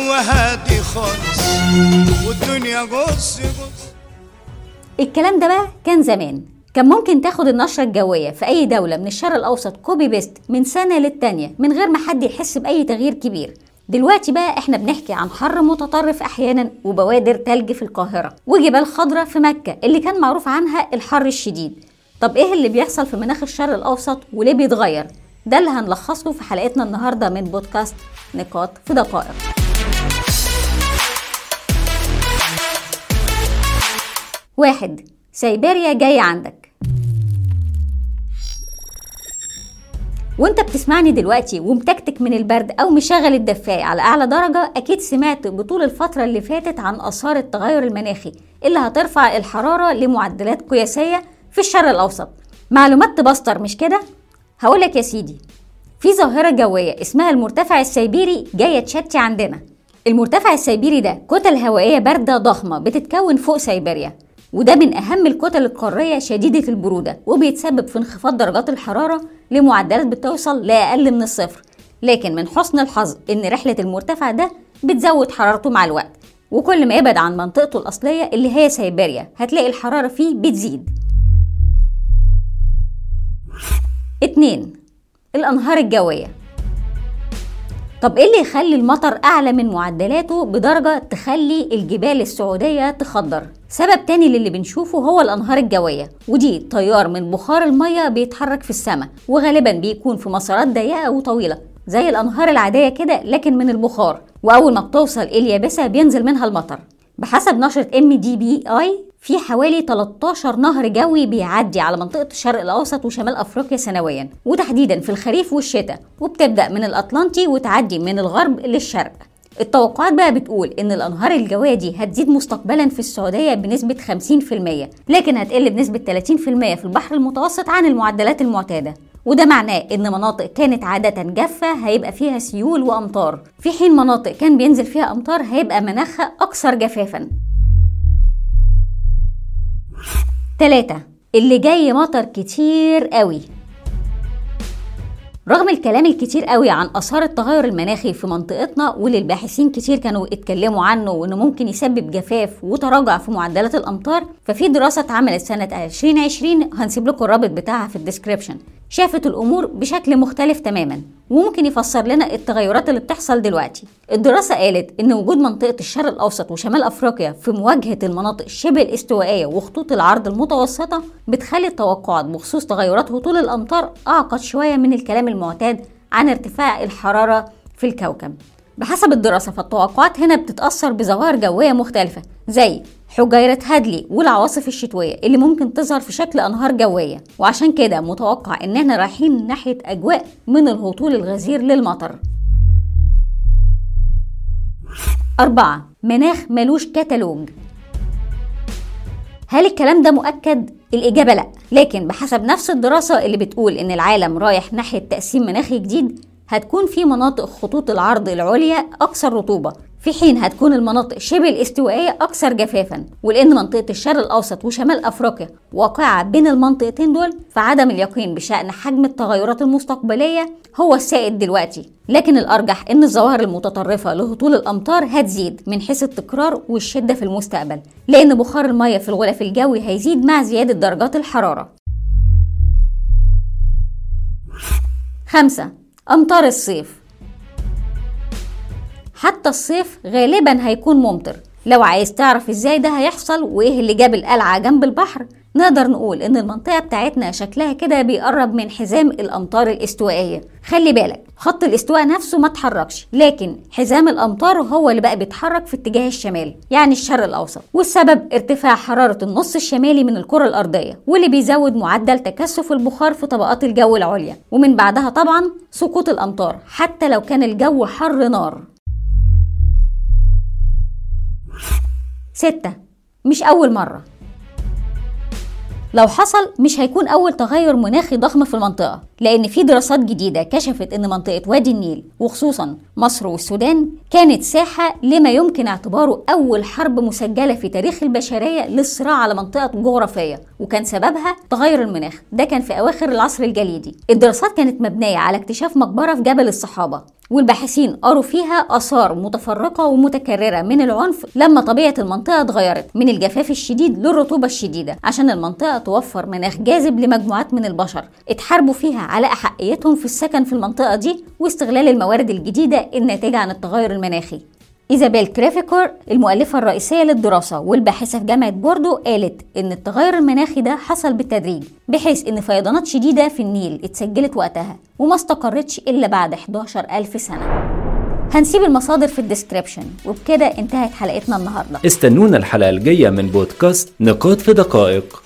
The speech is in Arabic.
هادي خالص. والدنيا غص غص الكلام ده بقى كان زمان. كان ممكن تاخد النشرة الجوية في أي دولة من الشرق الأوسط copy paste من سنة للتانية من غير ما حد يحس بأي تغيير كبير. دلوقتي بقى إحنا بنحكي عن حر متطرف أحيانا وبوادر تلج في القاهرة وجبال خضراء في مكة اللي كان معروف عنها الحر الشديد. طب إيه اللي بيحصل في مناخ الشرق الأوسط وليه بيتغير؟ ده اللي هنلخصه في حلقتنا النهارده من بودكاست نقاط في دقائق. واحد سيبيريا جاي عندك. وانت بتسمعني دلوقتي ومتكتك من البرد أو مشغل الدفاية على أعلى درجة أكيد سمعت بطول الفترة اللي فاتت عن آثار التغير المناخي اللي هترفع الحرارة لمعدلات قياسية في الشرق الأوسط. معلومات تبستر مش كده؟ هقولك يا سيدي في ظاهرة جوية اسمها المرتفع السيبيري جاية تشتي عندنا. المرتفع السيبيري ده كتل هوائية باردة ضخمة بتتكون فوق سيبيريا وده من أهم الكتل القارية شديدة البرودة وبيتسبب في انخفاض درجات الحرارة لمعدلات بتوصل لأقل من الصفر. لكن من حسن الحظ إن رحلة المرتفع ده بتزود حرارته مع الوقت وكل ما يبعد عن منطقته الأصلية اللي هي سيبيريا هتلاقي الحرارة فيه بتزيد. اتنين الأنهار الجوية. طب إيه اللي يخلي المطر أعلى من معدلاته بدرجة تخلي الجبال السعودية تخضر؟ سبب تاني للي بنشوفه هو الأنهار الجوية ودي تيار من بخار المية بيتحرك في السماء وغالبا بيكون في مسارات ضيقة وطويلة زي الأنهار العادية كده لكن من البخار وأول ما بتوصل إليابسة بينزل منها المطر. بحسب نشرة ام دي بي اي في حوالي 13 نهر جوي بيعدي على منطقة الشرق الأوسط وشمال أفريقيا سنويا وتحديدا في الخريف والشتاء وبتبدأ من الأطلنطي وتعدي من الغرب للشرق. التوقعات بقى بتقول إن الأنهار الجوية دي هتزيد مستقبلا في السعودية بنسبة 50% لكن هتقل بنسبة 30% في البحر المتوسط عن المعدلات المعتادة. وده معناه إن مناطق كانت عادة جافة هيبقى فيها سيول وأمطار. في حين مناطق كان بينزل فيها أمطار هيبقى مناخها أكثر جفافا. تلاتة اللي جاي مطر كتير قوي. رغم الكلام الكتير قوي عن آثار التغير المناخي في منطقتنا واللي الباحثين كتير كانوا اتكلموا عنه وإنه ممكن يسبب جفاف وتراجع في معدلات الأمطار ففي دراسة اتعملت سنة 2020 هنسيب لكم الرابط بتاعها في الديسكريبشن. شافت الأمور بشكل مختلف تماما وممكن يفسر لنا التغيرات اللي بتحصل دلوقتي. الدراسة قالت إن وجود منطقة الشرق الأوسط وشمال أفريقيا في مواجهة المناطق شبه الاستوائية وخطوط العرض المتوسطة بتخلي التوقعات بخصوص تغيرات هطول الأمطار أعقد شوية من الكلام المعتاد عن ارتفاع الحرارة في الكوكب. بحسب الدراسة فالتوقعات هنا بتتأثر بظواهر جوية مختلفة زي حجيرة هادلي والعواصف الشتوية اللي ممكن تظهر في شكل أنهار جوية. وعشان كده متوقع إننا رايحين ناحية أجواء من الهطول الغزير للمطر. أربعة مناخ ملوش كتالوج. هل الكلام ده مؤكد؟ الإجابة لأ لكن بحسب نفس الدراسة اللي بتقول إن العالم رايح ناحية تقسيم مناخي جديد هتكون في مناطق خطوط العرض العليا أكثر رطوبة. في حين هتكون المناطق شبه الاستوائية أكثر جفافا. ولأن منطقة الشرق الأوسط وشمال أفريقيا واقعة بين المنطقتين دول فعدم اليقين بشأن حجم التغيرات المستقبلية هو السائد دلوقتي. لكن الأرجح أن الظواهر المتطرفة لهطول الأمطار هتزيد من حيث التكرار والشدة في المستقبل. لأن بخار المياه في الغلاف الجوي هيزيد مع زيادة درجات الحرارة. خمسة أمطار الصيف. حتى الصيف غالبا هيكون ممطر. لو عايز تعرف إزاي ده هيحصل وإيه اللي جاب القلعة جنب البحر نقدر نقول إن المنطقة بتاعتنا شكلها كده بيقرب من حزام الأمطار الاستوائية. خلي بالك خط الاستواء نفسه ما تحركش لكن حزام الأمطار هو اللي بقى بيتحرك في اتجاه الشمال يعني الشرق الأوسط. والسبب ارتفاع حرارة النص الشمالي من الكرة الأرضية واللي بيزود معدل تكثف البخار في طبقات الجو العليا. ومن بعدها طبعا سقوط الأمطار حتى لو كان الجو حر نار. ستة مش أول مرة. لو حصل مش هيكون أول تغير مناخي ضخم في المنطقة لأن في دراسات جديدة كشفت أن منطقة وادي النيل وخصوصا مصر والسودان كانت ساحة لما يمكن اعتباره أول حرب مسجلة في تاريخ البشرية للصراع على منطقة جغرافية وكان سببها تغير المناخ. ده كان في أواخر العصر الجليدي. الدراسات كانت مبنية على اكتشاف مقبرة في جبل الصحابة. والباحثين قروا فيها آثار متفرقة ومتكررة من العنف لما طبيعة المنطقة اتغيرت من الجفاف الشديد للرطوبة الشديدة عشان المنطقة توفر مناخ جاذب لمجموعات من البشر اتحاربوا فيها على أحقيتهم في السكن في المنطقة دي واستغلال الموارد الجديدة الناتجة عن التغير المناخي. إيزابيل كريفيكور المؤلفة الرئيسية للدراسة والباحثة في جامعة بوردو قالت إن التغير المناخي ده حصل بالتدريج بحيث إن فيضانات شديدة في النيل اتسجلت وقتها وما استقرتش إلا بعد 11 ألف سنة. هنسيب المصادر في الديسكريبشن وبكده انتهت حلقتنا النهارده. استنونا الحلقة الجاية من بودكاست نقاط في دقائق.